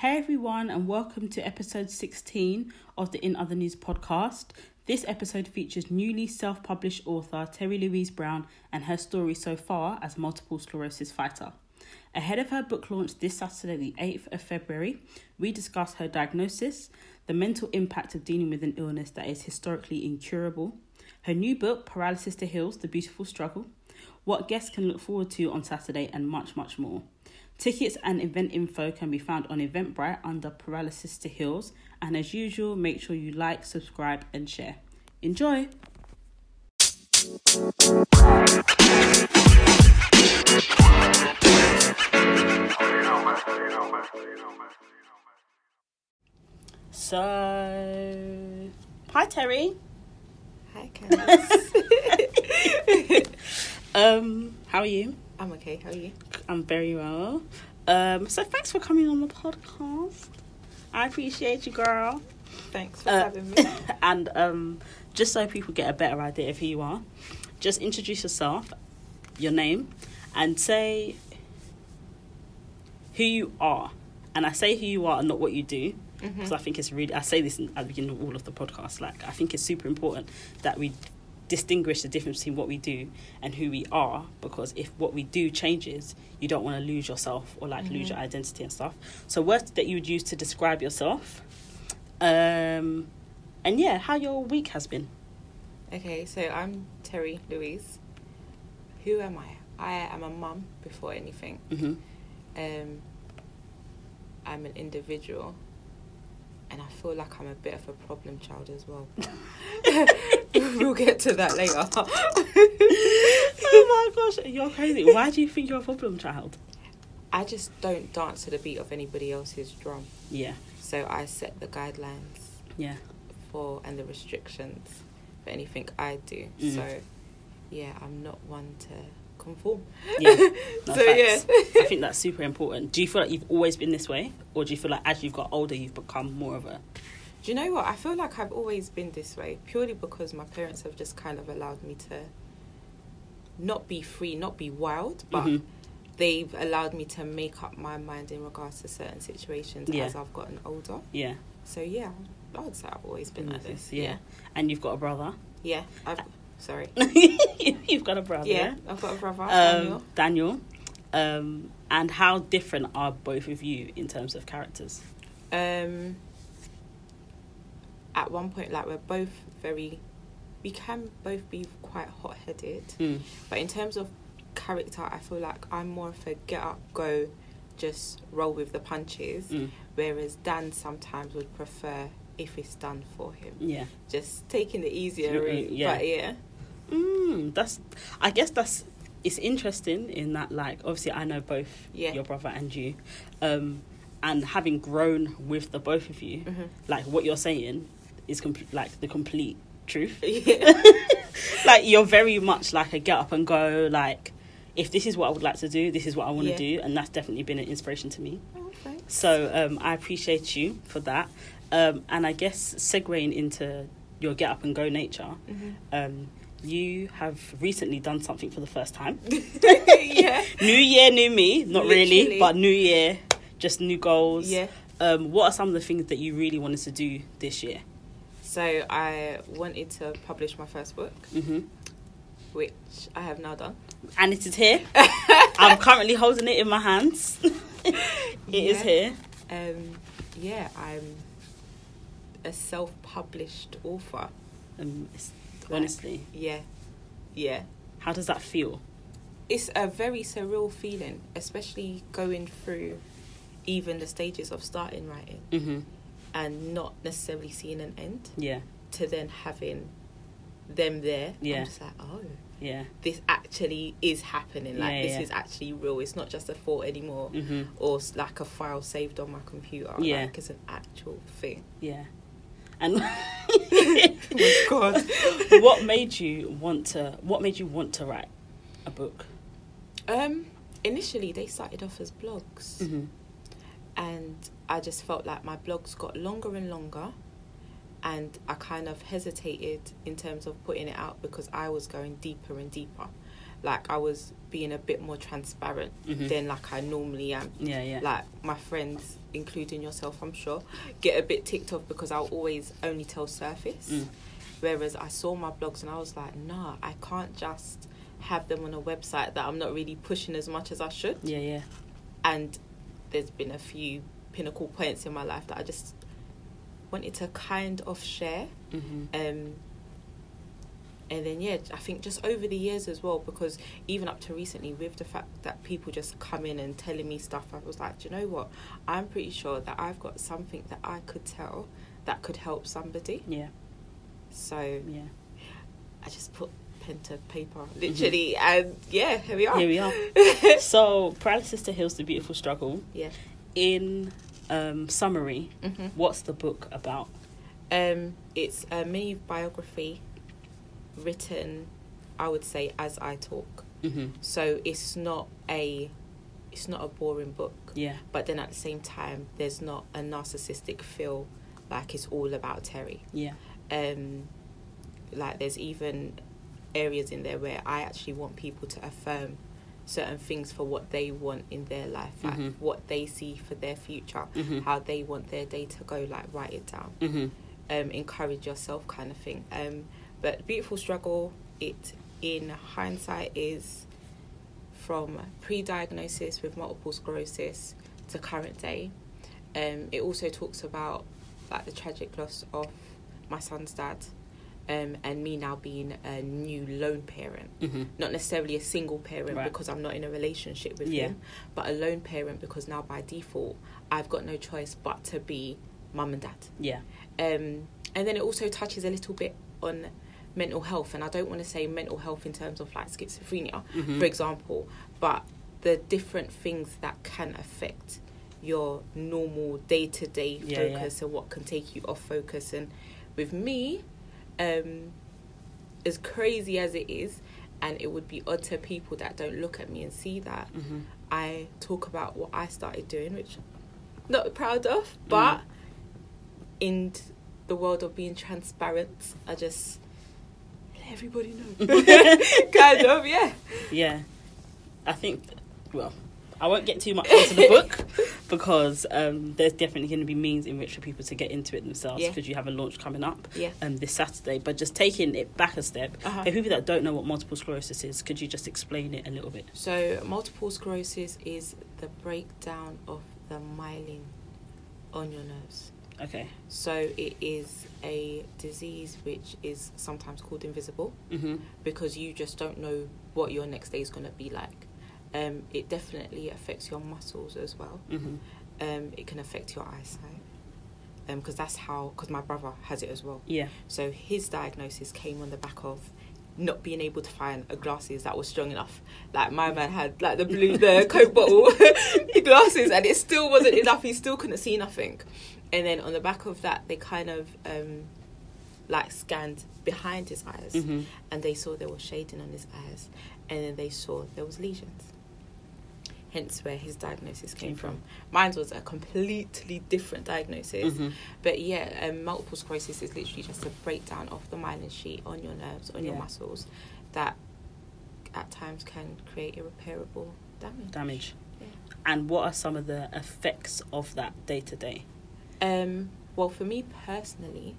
Hey everyone, and welcome to episode 16 of the In Other News podcast. This episode features newly self published author Terry Louise Brown and her story so far as multiple sclerosis fighter. Ahead of her book launch this Saturday, the 8th of February, we discuss her diagnosis, the mental impact of dealing with an illness that is historically incurable, her new book, Paralysis to Heals The Beautiful Struggle, what guests can look forward to on Saturday, and much, much more. Tickets and event info can be found on Eventbrite under Paralysis to Heals, and as usual, make sure you like, subscribe, and share. Enjoy! So, hi Terry. Hi. Um, how are you? I'm okay. How are you? I'm very well. Um, so thanks for coming on the podcast. I appreciate you, girl. Thanks for Uh, having me. and um, just so people get a better idea of who you are, just introduce yourself, your name, and say who you are. And I say who you are and not what you do. Because I think it's really, I say this at the beginning of all of the podcasts, like, I think it's super important that we distinguish the difference between what we do and who we are. Because if what we do changes, you don't want to lose yourself or like lose your identity and stuff. So, words that you would use to describe yourself. Um, and yeah, how your week has been. Okay, so I'm Terry Louise. Who am I? I am a mum before anything. hmm Um, I'm an individual, and I feel like I'm a bit of a problem child as well. we'll get to that later. oh my gosh, you're crazy. Why do you think you're a problem child? I just don't dance to the beat of anybody else's drum, Yeah, so I set the guidelines yeah. for and the restrictions for anything I do. Mm. So, yeah, I'm not one to conform. Yeah. No, so yeah. I think that's super important. Do you feel like you've always been this way? Or do you feel like as you've got older, you've become more of a. do you know what? I feel like I've always been this way purely because my parents have just kind of allowed me to not be free, not be wild, but Mhm. they've allowed me to make up my mind in regards to certain situations Yeah. as I've gotten older. Yeah. So yeah, I would say I've always been like this. Yeah. And you've got a brother. yeah. I've sorry. you've got a brother. Yeah, I've got a brother. Um, Daniel. Daniel. Um, and how different are both of you in terms of characters? um at one point like we're both very we can both be quite hot-headed Mm. but in terms of character i feel like i'm more of a get up go just roll with the punches Mm. whereas dan sometimes would prefer if it's done for him Yeah. just taking the easier Mm, route yeah. but yeah Mm, that's. I guess that's. It's interesting in that, like, obviously, I know both Yeah. your brother and you, um, and having grown with the both of you, Mhm. like what you're saying is com- like the complete truth. yeah like you're very much like a get up and go. Like, if this is what I would like to do, this is what I want to Yeah. do, and that's definitely been an inspiration to me. oh. So um, I appreciate you for that, um, and I guess segueing into your get up and go nature. Mhm. Um, you have recently done something for the first time. yeah New year, new me. Not really, but new year, just new goals. yeah Um, what are some of the things that you really wanted to do this year? so i wanted to publish my first book hmm which i have now done And it is here. I'm currently holding it in my hands. It is Yeah. here. Um, yeah, I'm a self-published author. Um, it's, honestly, Yeah, yeah. how does that feel? It's a very surreal feeling, especially going through even the stages of starting writing hmm and not necessarily seeing an end Yeah, to then having them there. Yeah. I'm just like, oh, yeah. this actually is happening. Like Yeah, this yeah. is actually real. It's not just a thought anymore, hmm or like a file saved on my computer. Yeah. like it's an actual thing. Yeah. And Oh God. what made you want to? What made you want to write a book? Um, initially, they started off as blogs, Mm-hmm. and I just felt like my blogs got longer and longer, and I kind of hesitated in terms of putting it out because I was going deeper and deeper. Like I was being a bit more transparent Mhm. than like I normally am. Yeah, yeah. Like my friends, including yourself, I'm sure, get a bit ticked off because I'll always only tell surface. Mm. Whereas I saw my blogs and I was like, nah, I can't just have them on a website that I'm not really pushing as much as I should. Yeah, yeah. And there's been a few pinnacle points in my life that I just wanted to kind of share. Mm-hmm. Um, and then yeah, I think just over the years as well, because even up to recently, with the fact that people just come in and telling me stuff, I was like, do you know what? I'm pretty sure that I've got something that I could tell that could help somebody. Yeah, So yeah. I just put pen to paper, literally, and yeah, here we are. Here we are. so, paralysis to heals the beautiful struggle. Yeah. In um, summary, hmm what's the book about? Um, it's a mini biography written, I would say, as I talk. Mm-hmm. So it's not a, it's not a boring book. Yeah, but then at the same time there's not a narcissistic feel like it's all about terry yeah, um like there's even areas in there where i actually want people to affirm certain things for what they want in their life like Mhm. what they see for their future Mhm. how they want their day to go like write it down mm-hmm. um encourage yourself kind of thing um but beautiful struggle it in hindsight is from pre-diagnosis with multiple sclerosis to current day um it also talks about like the tragic loss of my son's dad um and me now being a new lone parent Mm-hmm. not necessarily a single parent Right. because I'm not in a relationship with Yeah. him, but a lone parent because now by default I've got no choice but to be mum and dad. yeah, Um, and then it also touches a little bit on mental health, and I don't want to say mental health in terms of like schizophrenia, Mhm. for example, but the different things that can affect your normal day to day Yeah, yeah. focus and what can take you off focus. And with me, um, as crazy as it is, and it would be odd to people that don't look at me and see that, Mm-hmm. I talk about what I started doing, which I'm not proud of, but Mm. in the world of being transparent, I just everybody know. kind of, yeah. yeah. I think, well, I won't get too much into the book because um, there's definitely going to be means in which for people to get into it themselves Yeah. because you have a launch coming up Yeah. um, this Saturday. But just taking it back a step, Uh-huh. for people that don't know what multiple sclerosis is, could you just explain it a little bit? So, multiple sclerosis is the breakdown of the myelin on your nerves. Okay. So, it is a disease which is sometimes called invisible. Mm-hmm. because you just don't know what your next day is going to be like. Um, it definitely affects your muscles as well. Mm-hmm. Um, it can affect your eyesight because that's how. Because my brother has it as well. Yeah. So his diagnosis came on the back of not being able to find a glasses that was strong enough. Like my man had like the blue, the coke bottle glasses, and it still wasn't enough. He still couldn't see nothing. And then on the back of that, they kind of um, like scanned behind his eyes Mm-hmm. and they saw there was shading on his eyes, and then they saw there was lesions. Hence, where his diagnosis came, Came from. from. Mine was a completely different diagnosis, Mm-hmm. but yeah, um, multiple sclerosis is literally just a breakdown of the myelin sheath on your nerves, on your muscles, that at times can create irreparable damage. Damage. Yeah. And what are some of the effects of that day to day? Um, well, for me personally,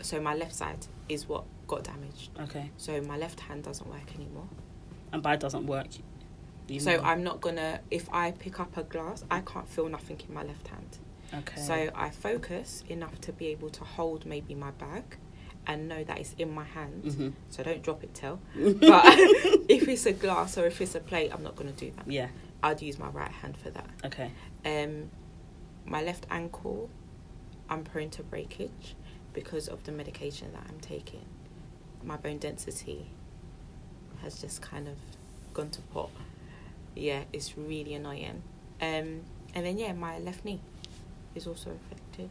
so my left side is what got damaged. Okay. So my left hand doesn't work anymore. And by doesn't work. you So mean- I'm not gonna. If I pick up a glass, I can't feel nothing in my left hand. Okay. So I focus enough to be able to hold maybe my bag, and know that it's in my hand. Mm-hmm. So don't drop it, tell. But if it's a glass or if it's a plate, I'm not gonna do that. Yeah. I'd use my right hand for that. Okay. Um, my left ankle, I'm prone to breakage because of the medication that I'm taking. My bone density has just kind of gone to pot. Yeah, it's really annoying. Um, and then yeah, my left knee is also affected.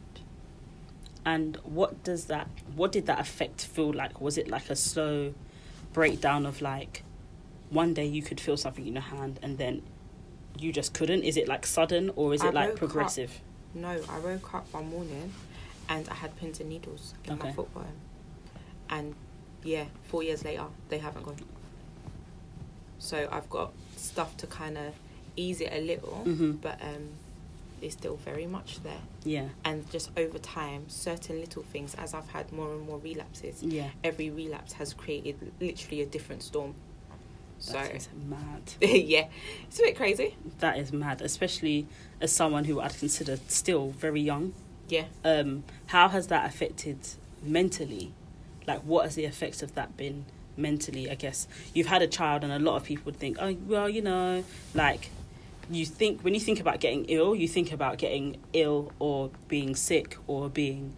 And what does that? What did that effect feel like? Was it like a slow breakdown of like one day you could feel something in your hand and then you just couldn't? Is it like sudden or is I it like woke up- progressive? No, I woke up one morning and I had pins and needles in my foot bottom. And yeah, four years later, they haven't gone. So I've got stuff to kind of ease it a little, hmm but um, it's still very much there. Yeah, And just over time, certain little things, as I've had more and more relapses, yeah. every relapse has created literally a different storm. So That is mad. yeah, it's a bit crazy. That is mad, especially as someone who I'd consider still very young. Yeah. Um, how has that affected mentally? Like, what has the effects of that been mentally? I guess you've had a child, and a lot of people would think, oh, well, you know, like you think when you think about getting ill, you think about getting ill or being sick or being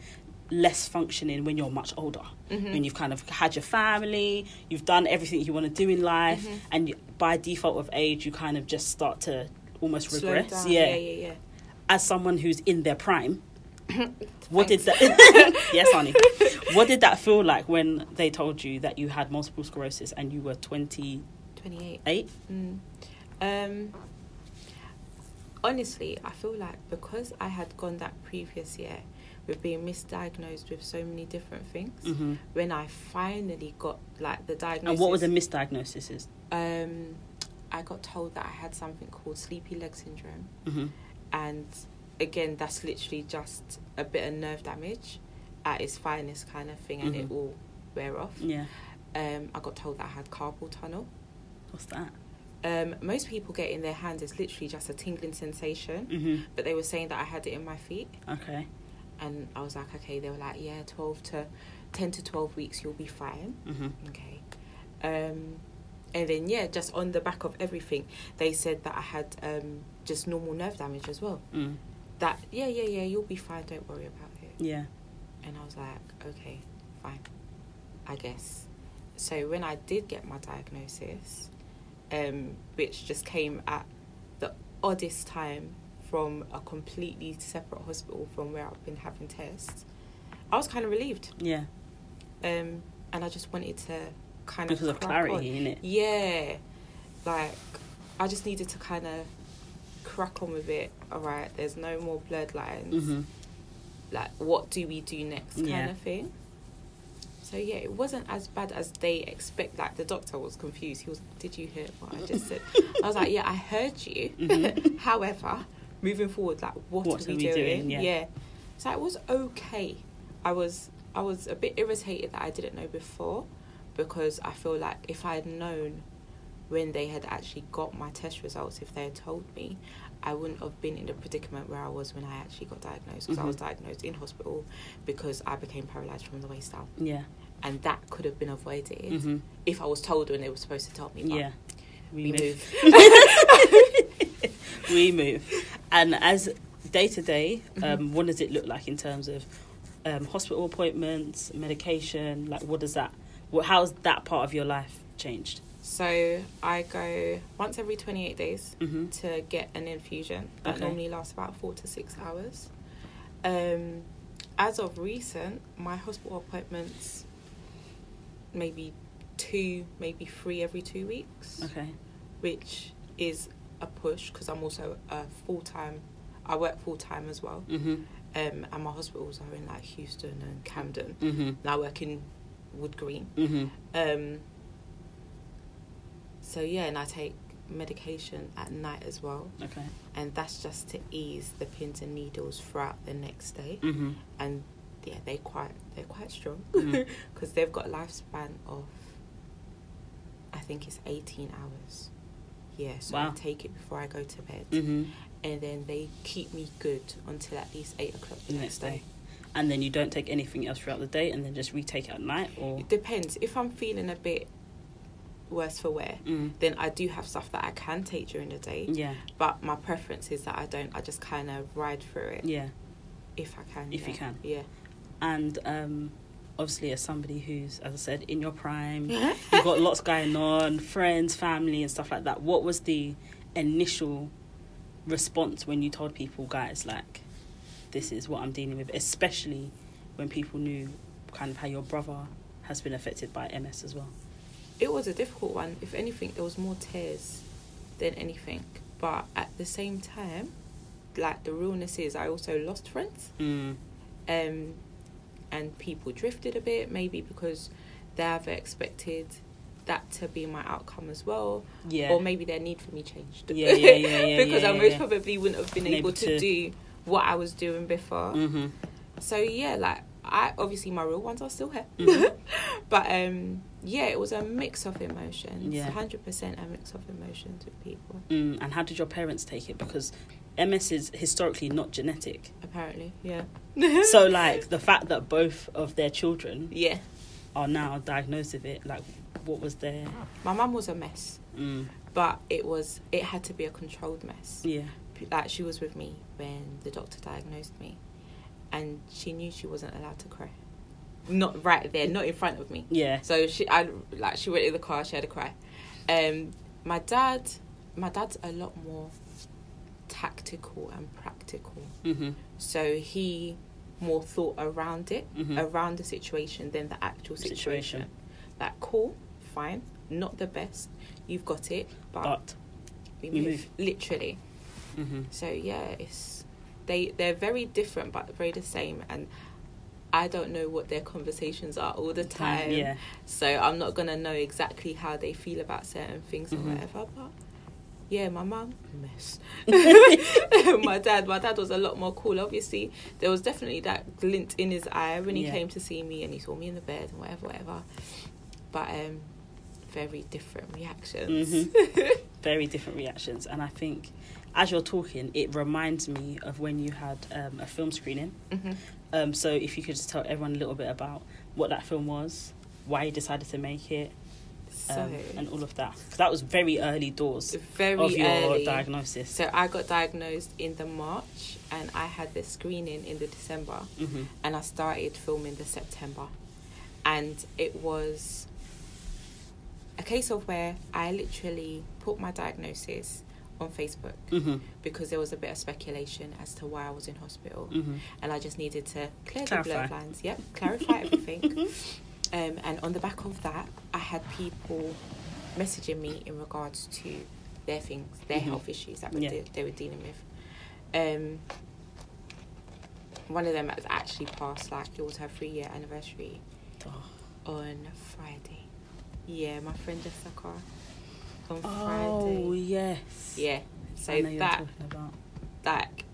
less functioning when you're much older. Mhm. When you've kind of had your family, you've done everything you want to do in life, Mhm. and you, by default of age, you kind of just start to almost regress. down. Yeah, yeah, yeah. As someone who's in their prime, what did that? yes, honey. What did that feel like when they told you that you had multiple sclerosis and you were twenty 28. eight? Mm. Um, honestly, I feel like because I had gone that previous year with being misdiagnosed with so many different things, Mm-hmm. when I finally got like the diagnosis, And what was a misdiagnosis? Is um, I got told that I had something called sleepy leg syndrome, mm-hmm. and again, that's literally just a bit of nerve damage at its finest kind of thing, and it Mhm. will wear off. yeah. Um, I got told that I had carpal tunnel. What's that? Um, most people get in their hands is literally just a tingling sensation, Mm-hmm. but they were saying that I had it in my feet, Okay. And I was like, okay. They were like, yeah, twelve to ten to twelve weeks, you'll be fine. Mm-hmm. Okay. Um, and then yeah, just on the back of everything, they said that I had um, just normal nerve damage as well. Mm. That yeah, yeah, yeah, you'll be fine. Don't worry about it. Yeah. And I was like, okay, fine, I guess. So when I did get my diagnosis, um, which just came at the oddest time from a completely separate hospital from where I've been having tests, I was kind of relieved. Yeah. Um, and I just wanted to kind Because of of crack clarity, on. innit? Yeah, like I just needed to kind of crack on with it. All right, there's no more bloodlines. Mm-hmm. Like, what do we do next, kind Yeah. of thing. So yeah, it wasn't as bad as they expect. Like the doctor was confused. He was, "Did you hear what I just said?" I was like, "Yeah, I heard you." Mhm. However, moving forward, like, what, What are we, are we doing? doing? Yeah. So it was okay. I was I was a bit irritated that I didn't know before, because I feel like if I had known when they had actually got my test results, if they had told me, I wouldn't have been in the predicament where I was when I actually got diagnosed. Because I was Mhm. diagnosed in hospital because I became paralyzed from the waist down, Yeah. and that could have been avoided Mm-hmm. if I was told when they were supposed to tell me. But Yeah. we move. we move. And as day to day, Mm-hmm. um, what does it look like in terms of um, hospital appointments, medication? Like, what does that? What, how's that part of your life changed? So I go once every twenty eight days. Mm-hmm. to get an infusion that Okay. normally lasts about four to six hours. Um, as of recent, my hospital appointments maybe two, maybe three every two weeks, Okay. which is a push because I'm also a full time. I work full time as well, Mm-hmm. um, and my hospitals are in like Euston and Camden. Mm-hmm. And I work in Wood Green. Mm-hmm. Um, so yeah, and I take medication at night as well. Okay. and that's just to ease the pins and needles throughout the next day. Mm-hmm. And yeah, they quite they're quite strong because they've got a lifespan of I think it's eighteen hours. Yeah, so I take it before I go to bed, Mm-hmm. and then they keep me good until at least eight o'clock the, The next day. And then you don't take anything else throughout the day, and then just retake it at night, or It depends. If I'm feeling a bit worse for wear, mm. then I do have stuff that I can take during the day. yeah, But my preference is that I don't. I just kind of ride through it yeah. if I can. If you can. Yeah. And um, obviously, as somebody who's, as I said, in your prime, you've got lots going on, friends, family, and stuff like that. What was the initial response when you told people, guys, like, this is what I'm dealing with, especially when people knew kind of how your brother has been affected by MS as well? It was a difficult one. If anything, there was more tears than anything. But at the same time, like the realness is, I also lost friends. Mm. um, and people drifted a bit, maybe because they have expected that to be my outcome as well, Yeah. or maybe their need for me changed. Yeah, yeah, yeah, yeah, because yeah, I most probably wouldn't have been able, able to, to- do what I was doing before. hmm So yeah, like I obviously my real ones are still here, Mhm. but um, yeah, it was a mix of emotions. Yeah. hundred percent a mix of emotions with people. Mm. And how did your parents take it? Because MS is historically not genetic. Apparently, yeah, so, like, the fact that both of their children yeah. are now diagnosed with it, like, what was their. My mum was a mess, Mm. but it was it had to be a controlled mess. Yeah. like she was with me when the doctor diagnosed me and she knew she wasn't allowed to cry not right there not in front of me Yeah. so she i like she went in the car she had to cry um my dad my dad's a lot more tactical and practical hmm so he more thought around it Mhm. around the situation than the actual situation, Situation. like cool fine not the best you've got it but, But. we move. move. literally hmm so yeah, it's they they're very different but very the same, and I don't know what their conversations are all the time. Yeah. So I'm not gonna know exactly how they feel about certain things Mhm. or whatever. But yeah, my mum mess. my dad, my dad was a lot more cool. Obviously, there was definitely that glint in his eye when he Yeah. came to see me and he saw me in the bed and whatever, whatever. But um, very different reactions. Mhm. Very different reactions. And I think as you're talking, it reminds me of when you had um, a film screening. hmm Um, so if you could just tell everyone a little bit about what that film was, why you decided to make it, So um, and all of that. Because that was very early doors very of your early. diagnosis. So I got diagnosed in the March and I had the screening in the December hmm and I started filming the September. And it was a case of where I literally put my diagnosis on Facebook hmm because there was a bit of speculation as to why I was in hospital hmm and I just needed to clear Clarify. the blurred lines. Yep, clarify everything. Um, and on the back of that, I had people messaging me in regards to their things, their Mhm. health issues that Yeah. de- they were dealing with. Um, one of them has actually passed, like it was her three year anniversary Oh. on Friday. Yeah, my friend Jessica on Oh Friday. yes. Yeah, so I know you're that like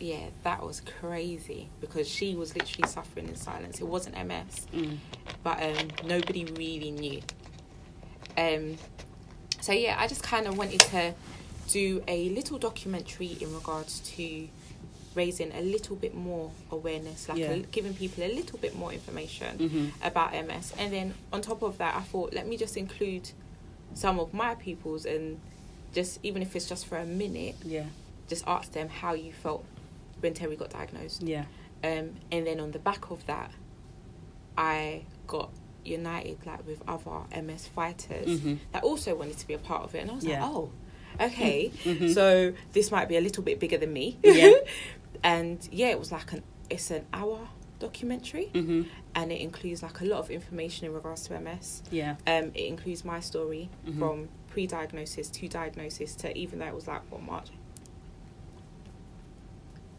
yeah that was crazy because she was literally suffering in silence it wasn't ms Mm. but um nobody really knew um so yeah i just kind of wanted to do a little documentary in regards to raising a little bit more awareness like Yeah. a, giving people a little bit more information hmm about ms and then on top of that i thought let me just include some of my people's and just even if it's just for a minute Yeah. just ask them how you felt when Terry got diagnosed. Yeah. Um, and then on the back of that, I got united like with other MS fighters Mhm. that also wanted to be a part of it, and I was Yeah. like, oh, okay, Mhm. so this might be a little bit bigger than me. Yeah. and yeah, it was like an it's an hour documentary, hmm and it includes like a lot of information in regards to MS. Yeah. Um, it includes my story Mhm. from pre-diagnosis to diagnosis to even though it was like what March,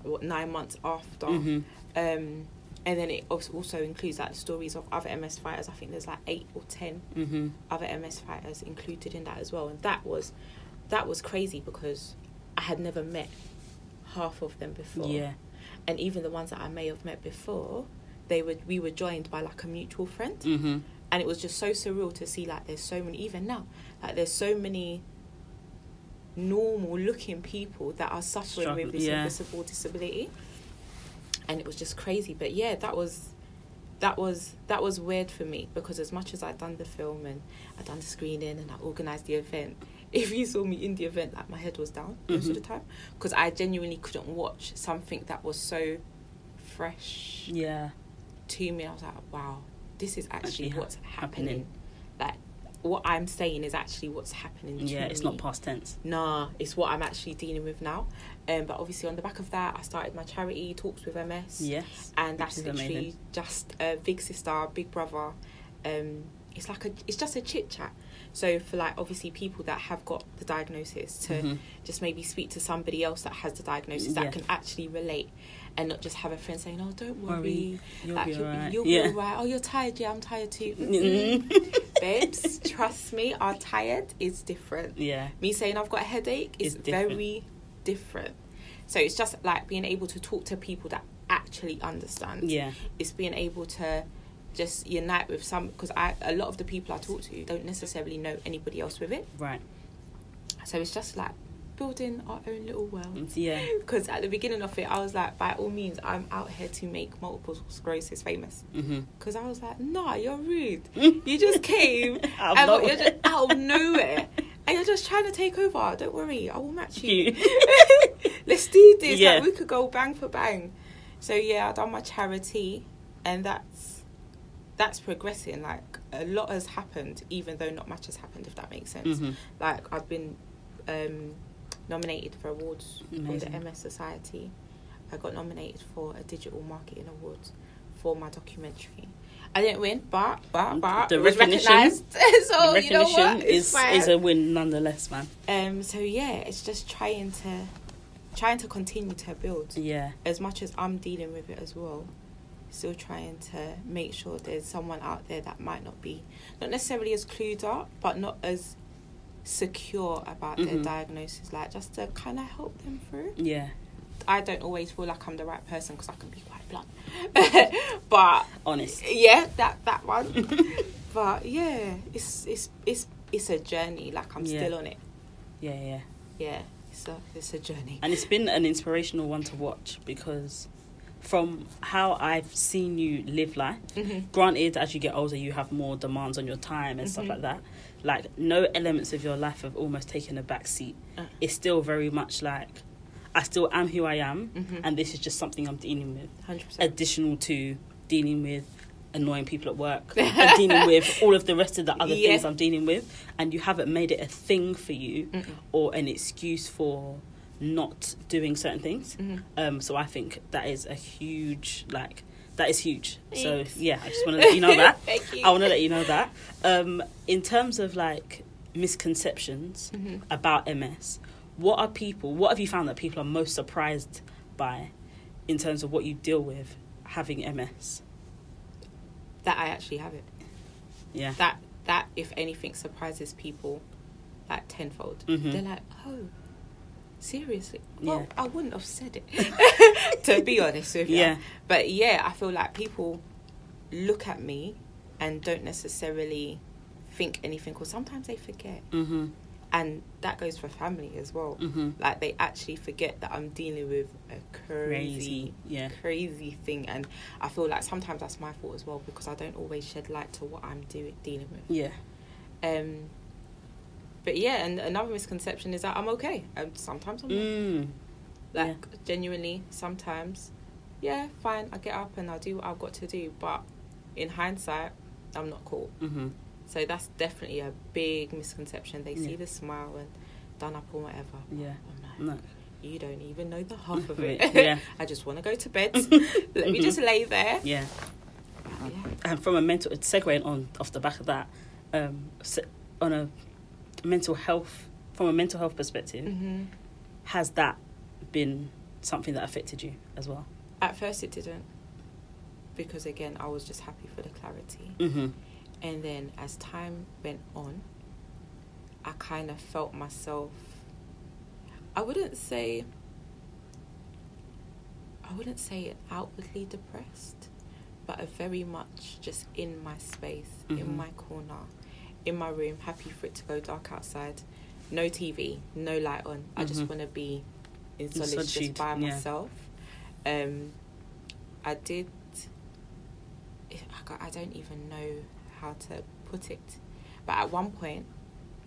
what nine months after. hmm Um, and then it als- also includes like the stories of other MS fighters. I think there's like eight or ten hmm other MS fighters included in that as well, and that was that was crazy because I had never met half of them before. Yeah. And even the ones that I may have met before, they were we were joined by like a mutual friend. Hmm and it was just so surreal to see like there's so many even now like there's so many normal looking people that are suffering Struggle- with this yeah. invisible disability. And it was just crazy. But yeah that was that was that was weird for me because as much as I'd done the film and I'd done the screening and I organised the event if you saw me in the event like my head was down most of Mhm. the time because I genuinely couldn't watch something that was so fresh Yeah. to me, I was like, wow, this is actually, Actually ha- what's happening. happening. Like what I'm saying is actually what's happening. To Yeah, it's me. not past tense. Nah, it's what I'm actually dealing with now. Um, but obviously on the back of that, I started my charity talks with MS. Yes. and that's literally amazing. just a big sister, big brother. Um, it's like a, it's just a chit chat. So for like obviously people that have got the diagnosis to Mhm. just maybe speak to somebody else that has the diagnosis Yeah. that can actually relate, and not just have a friend saying, "Oh, don't worry, Worry, You'll like, be you'll, alright. you'll yeah. be alright. Oh, you're tired. Yeah, I'm tired too. Mhm. Babes, trust me, our tired is different. yeah. Me saying I've got a headache is different. very different. So it's just like being able to talk to people that actually understand Yeah. it's being able to just unite with some because I a lot of the people I talk to don't necessarily know anybody else with it. Right. So it's just like building our own little world. Mm, yeah. Because at the beginning of it, I was like, by all means, I'm out here to make multiple sclerosis famous. Mm-hmm. Because I was like, nah, you're rude. You just came Out of and nowhere. you're just out of nowhere. And you're just trying to take over. Don't worry, I will match you. Let's do this. Yeah. Like, we could go bang for bang. So yeah, I've done my charity, and that's that's progressing. Like a lot has happened, even though not much has happened. If that makes sense. hmm Like I've been um, nominated for awards Amazing. from the MS Society. I got nominated for a digital marketing award for my documentary. I didn't win, but but but The was recognition- recognised. so the you know recognition what? It's is fine. is a win nonetheless, man. Um, so yeah, it's just trying to trying to continue to build Yeah. as much as I'm dealing with it as well. Still trying to make sure there's someone out there that might not be not necessarily as clued up, but not as secure about their Mhm. diagnosis. Like just to kind of help them through. Yeah. I don't always feel like I'm the right person because I can be quite blunt, but Honest. yeah, that that one. but yeah, it's it's it's it's a journey. Like I'm Yeah. still on it. Yeah, yeah. Yeah, it's a it's a journey. And it's been an inspirational one to watch because from how I've seen you live life, Mhm. granted, as you get older, you have more demands on your time and stuff Mhm. like that. Like, no elements of your life have almost taken a back seat. Uh. It's still very much like, I still am who I am, Mhm. and this is just something I'm dealing with. Hundred percent. Additional to dealing with annoying people at work and dealing with all of the rest of the other Yeah. things I'm dealing with, and you haven't made it a thing for you Mm-mm. or an excuse for not doing certain things. Mhm. Um, so I think that is a huge, like, that is huge. So yeah, I just want to let you know that. Thank you. I want to let you know that. Um, in terms of like misconceptions Mhm. about MS, what are people? What have you found that people are most surprised by, in terms of what you deal with having MS? That I actually have it. Yeah. That that if anything surprises people, like tenfold. Mhm. They're like, oh, seriously? Well, Yeah. I wouldn't have said it. to be honest with you. Yeah. But yeah, I feel like people look at me and don't necessarily think anything, because sometimes they forget, Mhm. and that goes for family as well. Mhm. Like they actually forget that I'm dealing with a crazy, Crazy. Yeah. crazy thing, and I feel like sometimes that's my fault as well because I don't always shed light to what I'm doing dealing with. Yeah. Um, but yeah, and another misconception is that I'm okay. And sometimes I'm not. Mm. Like genuinely, sometimes, yeah, fine. I get up and I do what I've got to do. But in hindsight, I'm not cool. Mhm. So that's definitely a big misconception. They see the smile and done up or whatever. Yeah. I'm like, No. you don't even know the half of it. Yeah. I just want to go to bed. Let me just lay there. Yeah. Yeah. and from a mental segueing on off the back of that, um, on a mental health from a mental health perspective, hmm has that been something that affected you as well? At first, it didn't. Because again, I was just happy for the clarity. Mm-hmm. And then as time went on, I kind of felt myself. I wouldn't say. I wouldn't say it outwardly depressed, but a very much just in my space, Mhm. in my corner, in my room, happy for it to go dark outside. No TV, no light on. I just Mhm. want to be in solitude, just by yeah. myself. Um, I did. I don't even know how to put it, but at one point,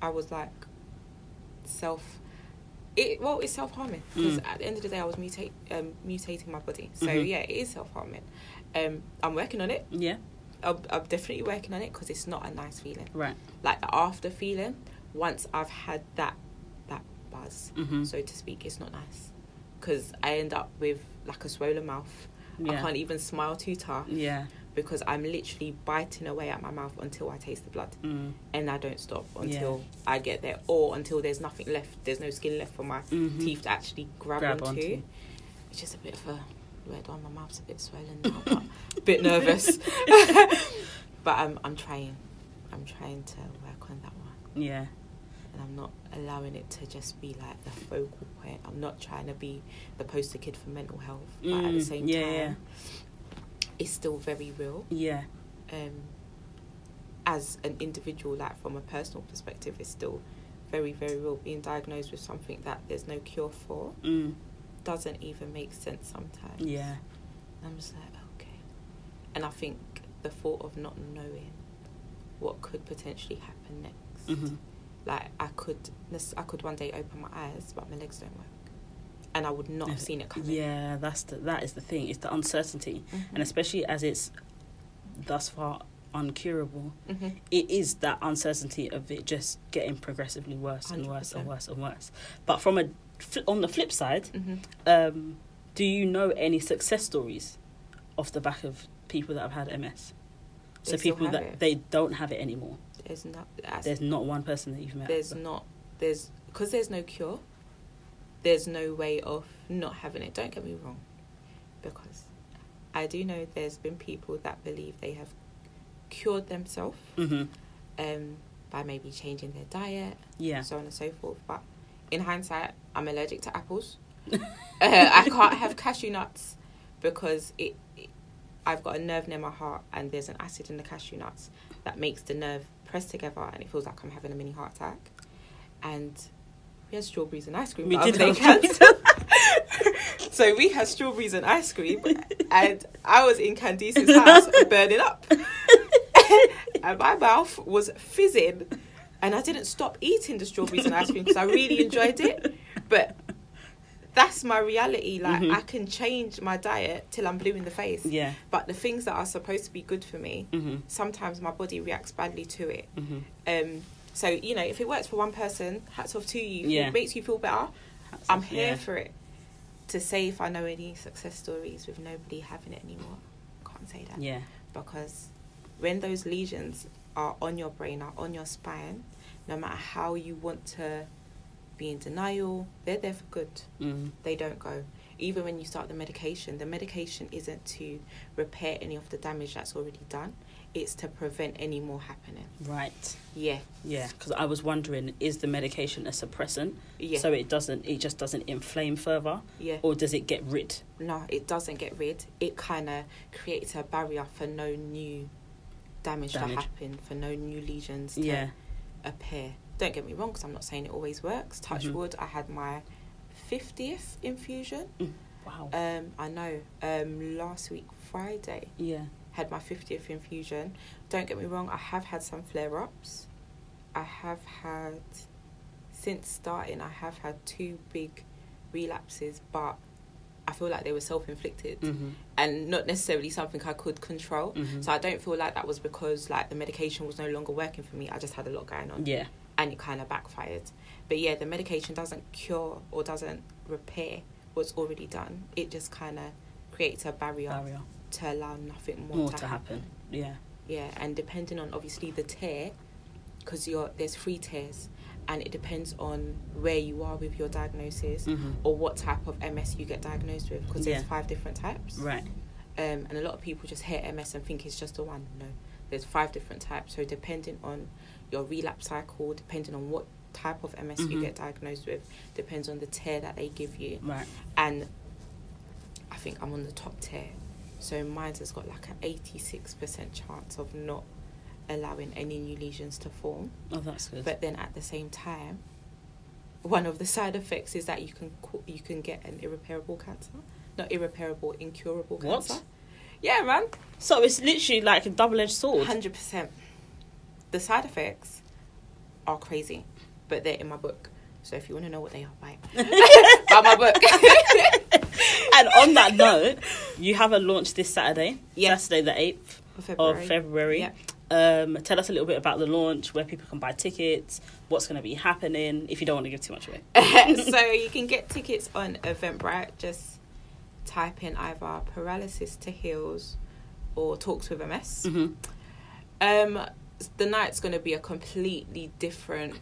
I was like self. It well, it's self harming because Mm. at the end of the day, I was mutate um, mutating my body. So Mhm. yeah, it is self harming. Um, I'm working on it. Yeah. I'm, I'm definitely working on it because it's not a nice feeling. Right. Like the after feeling, once I've had that that buzz, Mhm. so to speak, it's not nice. Because I end up with like a swollen mouth. Yeah. I can't even smile too tough Yeah. because I'm literally biting away at my mouth until I taste the blood. Mm. And I don't stop until I get there or until there's nothing left. There's no skin left for my Mhm. teeth to actually grab, Grab onto. onto. It's just a bit of a weird one. My mouth's a bit swollen now, but a bit nervous. but I'm I'm trying. I'm trying to work on that one, Yeah. and I'm not allowing it to just be like the focal point. I'm not trying to be the poster kid for mental health, but at the Mm, same yeah, time, yeah. it's still very real. Yeah. Um, as an individual, like from a personal perspective, it's still very, very real. Being diagnosed with something that there's no cure for Mm. Doesn't even make sense sometimes. Yeah. And I'm just like, okay. And I think the thought of not knowing what could potentially happen next. Mhm. Like I could, I could one day open my eyes, but my legs don't work, and I would not have seen it coming. Yeah, that's the, that is the thing. It's the uncertainty, Mhm. and especially as it's thus far uncurable, Mhm. it is that uncertainty of it just getting progressively worse and worse and 100%. worse and worse. But from a on the flip side, Mhm. um, do you know any success stories off the back of people that have had MS? So They still people that it. they don't have it anymore. There's not. There's not one person that you've met. there's but- not. There's because there's no cure. There's no way of not having it. Don't get me wrong, because I do know there's been people that believe they have cured themselves Mhm. um, by maybe changing their diet, Yeah. so on and so forth. But in hindsight, I'm allergic to apples. uh, I can't have cashew nuts because it, it. I've got a nerve near my heart, and there's an acid in the cashew nuts that makes the nerve press together, and it feels like I'm having a mini heart attack. And we had strawberries and ice cream. We did have so we had strawberries and ice cream, and I was in Candice's house burning up, and my mouth was fizzing, and I didn't stop eating the strawberries and ice cream because I really enjoyed it, but. That's my reality. Like Mhm. I can change my diet till I'm blue in the face, Yeah. but the things that are supposed to be good for me, Mhm. sometimes my body reacts badly to it. Mhm. Um, so you know, if it works for one person, hats off to you. If Yeah. it makes you feel better, Hats I'm off, here yeah. for it. To say if I know any success stories with nobody having it anymore, can't say that Yeah. because when those lesions are on your brain, are on your spine, no matter how you want to be in denial, they're there for good. Mm. They don't go. Even when you start the medication, the medication isn't to repair any of the damage that's already done. It's to prevent any more happening. Right. Yeah, Yeah. Because I was wondering, is the medication a suppressant, yeah, so it doesn't, it just doesn't inflame further, yeah. or does it get rid? No, it doesn't get rid. It kind of creates a barrier for no new damage, Damage. to happen, for no new lesions to Yeah. appear. Don't get me wrong, because I'm not saying it always works. Touch Mhm. wood, I had my 50th infusion. Wow. Um, I know. Um, last week, Friday, yeah. had my 50th infusion. Don't get me wrong, I have had some flare ups. I have had, since starting, I have had two big relapses, but I feel like they were self inflicted Mhm. and not necessarily something I could control. Mhm. So I don't feel like that was because like the medication was no longer working for me. I just had a lot going on Yeah. And it kind of backfired. But yeah, the medication doesn't cure or doesn't repair what's already done. It just kind of creates a barrier, Barrier. to allow nothing more, More to, to happen. Yeah. Yeah, and depending on obviously the tier, because you're there's three tiers, and it depends on where you are with your diagnosis Mhm. or what type of MS you get diagnosed with. Because there's Yeah. five different types. Right. Um, and a lot of people just hear MS and think it's just the one. No, there's five different types. So depending on your relapse cycle, depending on what type of MS you Mhm. get diagnosed with, depends on the tier that they give you. Right. And I think I'm on the top tier. So mine has got like an 86% chance of not allowing any new lesions to form. Oh, that's good. But then at the same time, one of the side effects is that you can you can get an irreparable cancer, not irreparable, incurable What? cancer. Yeah, man, so it's literally like a double-edged sword. hundred percent. The side effects are crazy, but they're in my book. So if you want to know what they are, buy buy my book. and on that note, you have a launch this Saturday, Yes. Saturday the eighth of February. of February. Yeah. Um, tell us a little bit about the launch, where people can buy tickets, what's going to be happening. If you don't want to give too much away. so you can get tickets on Eventbrite. Just type in either paralysis to heals or talks with MS. hmm Um, the night's going to be a completely different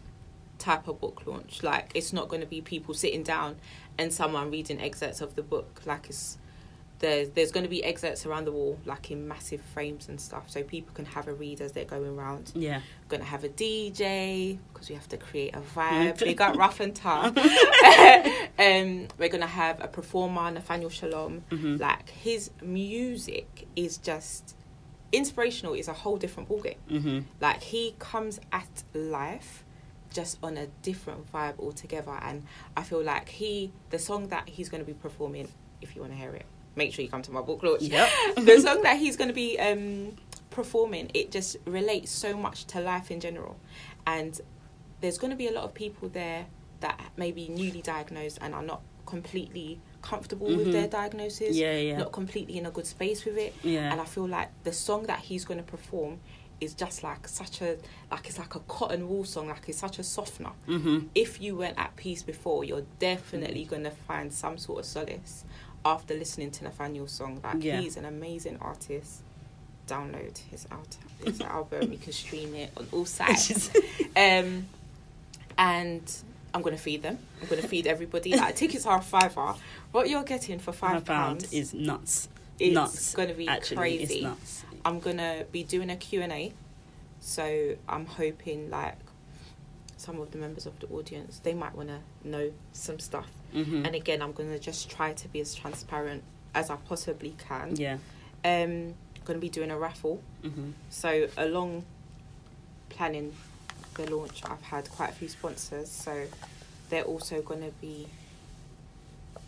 type of book launch. Like it's not going to be people sitting down and someone reading excerpts of the book. Like it's there's there's going to be excerpts around the wall, like in massive frames and stuff, so people can have a read as they're going around. Yeah. going to have a DJ because we have to create a vibe. Big up Rough and Tough. um, we're going to have a performer, Nathaniel Shalom. hmm Like his music is just inspirational. Is a whole different ballgame. hmm Like he comes at life just on a different vibe altogether, and I feel like he the song that he's going to be performing. If you want to hear it, make sure you come to my book launch Yep. the song that he's going to be um, performing, it just relates so much to life in general. And there's going to be a lot of people there that may be newly diagnosed and are not completely comfortable Mhm. with their diagnosis, Yeah, yeah. not completely in a good space with it. Yeah. And I feel like the song that he's going to perform is just like such a like it's like a cotton wool song like it's such a softener hmm if you weren't at peace before, you're definitely going to find some sort of solace after listening to Nathaniel's song. Like, Yeah. he's an amazing artist. Download his, out- his album. You can stream it on all sides. um, and I'm going to feed them. I'm going to feed everybody. Like, tickets are a fiver. What you're getting for Five five pound is nuts. is nuts. going to be Actually, crazy. it's nuts. I'm gonna be doing a Q&A so I'm hoping like some of the members of the audience they might want to know some stuff hmm and again I'm gonna just try to be as transparent as I possibly can yeah. um gonna be doing a raffle hmm so along planning the launch I've had quite a few sponsors so they're also gonna be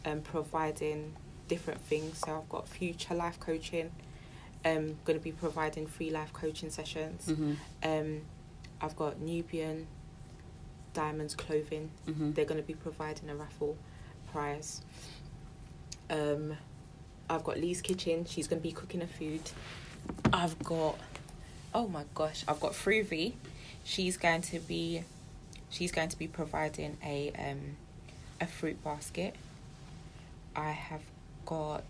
um providing different things. So I've got future life coaching um going to be providing free life coaching sessions. Hmm um I've got Nubian Diamonds clothing. Hmm they're going to be providing a raffle prize. Um I've got Lee's kitchen. She's going to be cooking a food. I've got oh my gosh I've got Fruvi she's going to be she's going to be providing a um a fruit basket I have got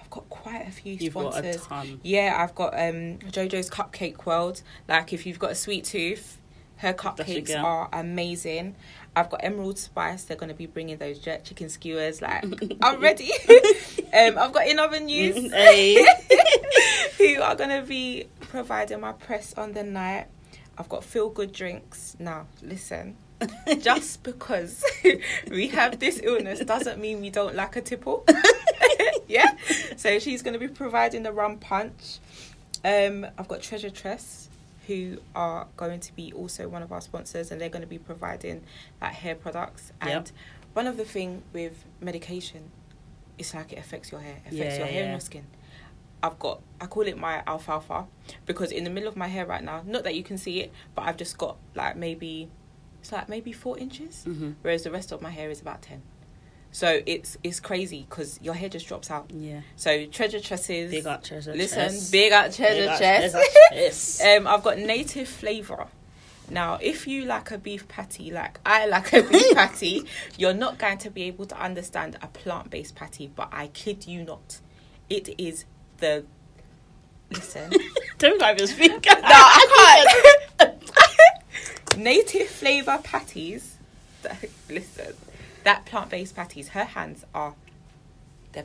I've got quite a few You've got a sponsors ton. yeah, I've got um Jojo's Cupcake World. Like if you've got a sweet tooth, her cupcakes are amazing. I've got Emerald Spice. They're gonna be bringing those jerk chicken skewers. Like I'm ready. um, I've got In Other News, who are gonna be providing my press on the night. I've got Feel Good Drinks. Now listen. Just because we have this illness doesn't mean we don't like a tipple. yeah. So she's going to be providing the rum punch. Um, I've got Treasure Tress, who are going to be also one of our sponsors, and they're going to be providing that hair products. And Yep. one of the thing with medication, it's like it affects your hair, affects Yeah, your yeah, hair and your skin. I've got I call it my alfalfa because in the middle of my hair right now, not that you can see it, but I've just got like maybe it's like maybe four inches, hmm whereas the rest of my hair is about ten. So it's it's crazy because your hair just drops out. Yeah. So treasure tresses. Big up treasure listen, chest. big up treasure Big chest. chest. um, I've got native flavor. Now, if you like a beef patty, like I like a beef patty, you're not going to be able to understand a plant-based patty. But I kid you not, it is the listen. Don't grab your speaker. no, I can't. Native flavor patties. Listen, that plant-based patties. Her hands are, they're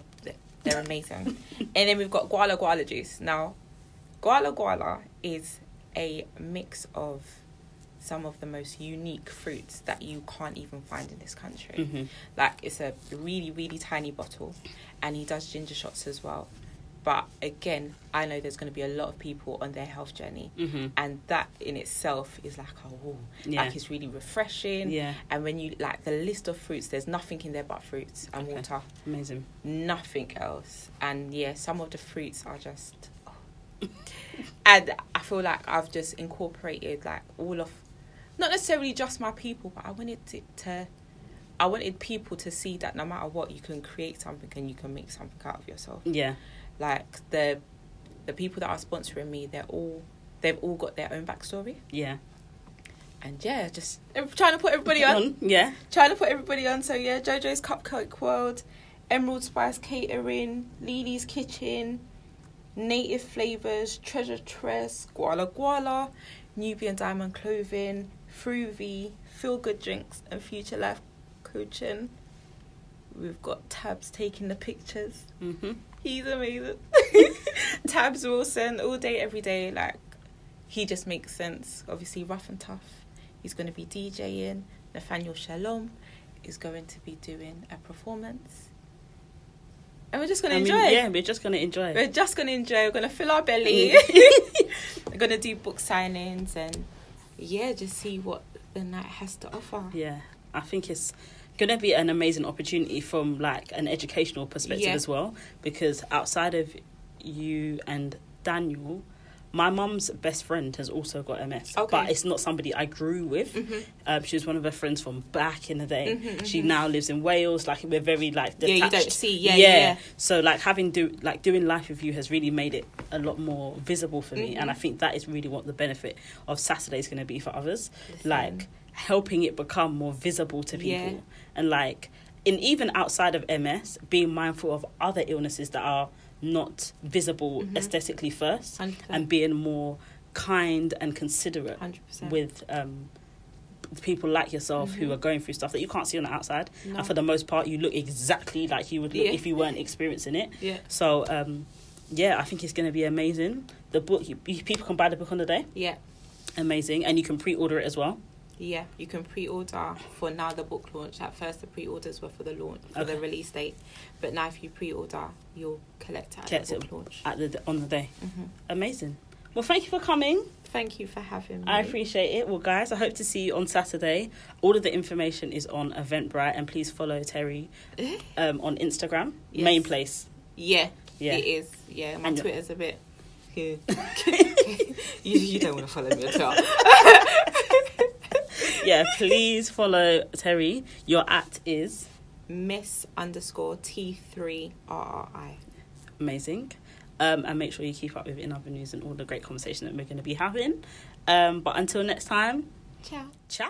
they're, amazing. and then we've got guala guala juice. Now, guala guala is a mix of some of the most unique fruits that you can't even find in this country. hmm Like it's a really really tiny bottle, and he does ginger shots as well. But again, I know there's going to be a lot of people on their health journey, hmm and that in itself is like a whoa, Yeah. like it's really refreshing. Yeah. And when you like the list of fruits, there's nothing in there but fruits and Okay. water, Amazing. nothing else. And yeah, some of the fruits are just. oh. and I feel like I've just incorporated like all of, not necessarily just my people, but I wanted it to. I wanted people to see that no matter what, you can create something and you can make something out of yourself Yeah. Like the the people that are sponsoring me, they're all they've all got their own backstory. Yeah. And yeah, just trying to put everybody on. Yeah. Trying to put everybody on. So yeah, JoJo's Cupcake World, Emerald Spice Catering, Lily's Kitchen, Native Flavors, Treasure Tress, Guala Guala, Nubian Diamond Clothing, Fruvi, Feel Good Drinks, and Future Life Coaching. We've got Tabs taking the pictures. Mm-hmm. He's amazing. Tabs Wilson, all day, every day. Like, he just makes sense. Obviously, rough and tough. He's going to be DJing. Nathaniel Shalom is going to be doing a performance. And we're just going to mean, enjoy. yeah, we're just gonna enjoy. We're just going to enjoy. We're going to fill our belly. we're going to do book signings and, yeah, just see what the night has to offer. Yeah, I think it's going to be an amazing opportunity from like an educational perspective Yeah. as well because outside of you and Daniel my mum's best friend has also got MS, Okay. but it's not somebody I grew with. Mhm. Um, she was one of her friends from back in the day. Mhm, She mhm. now lives in Wales. Like we're very like Yeah, detached. you don't see. Yeah, yeah. yeah. So like having do like doing life with you has really made it a lot more visible for me, and I Mhm. think that is really what the benefit of Saturday is going to be for others. Listen. Like helping it become more visible to people, Yeah. and like in even outside of MS, being mindful of other illnesses that are not visible Mhm. aesthetically first, 100%. and being more kind and considerate 100%. with um, people like yourself who Mhm. are going through stuff that you can't see on the outside. No. And for the most part, you look exactly like you would look Yeah. if you weren't experiencing it. yeah. So, um, yeah, I think it's going to be amazing. The book, you, you, people can buy the book on the day. Yeah. Amazing. And you can pre order it as well. Yeah, you can pre-order for now the book launch. At first, the pre-orders were for the launch for the release date, but now if you pre-order, you'll collect it at Collect the it. book launch. At the, on the day. hmm Amazing. Well, thank you for coming. Thank you for having me. I appreciate it. Well, guys, I hope to see you on Saturday. All of the information is on Eventbrite, and please follow Terry um, on Instagram. Yes. Main place. Yeah, Yeah. it is. Yeah, my And- Twitter's a bit. you, you don't want to follow me at all yeah, please follow Terry. Your at is Miss underscore T three R R I. Amazing. Um, and make sure you keep up with in other news and all the great conversation that we're going to be having. Um, but until next time, ciao. Ciao.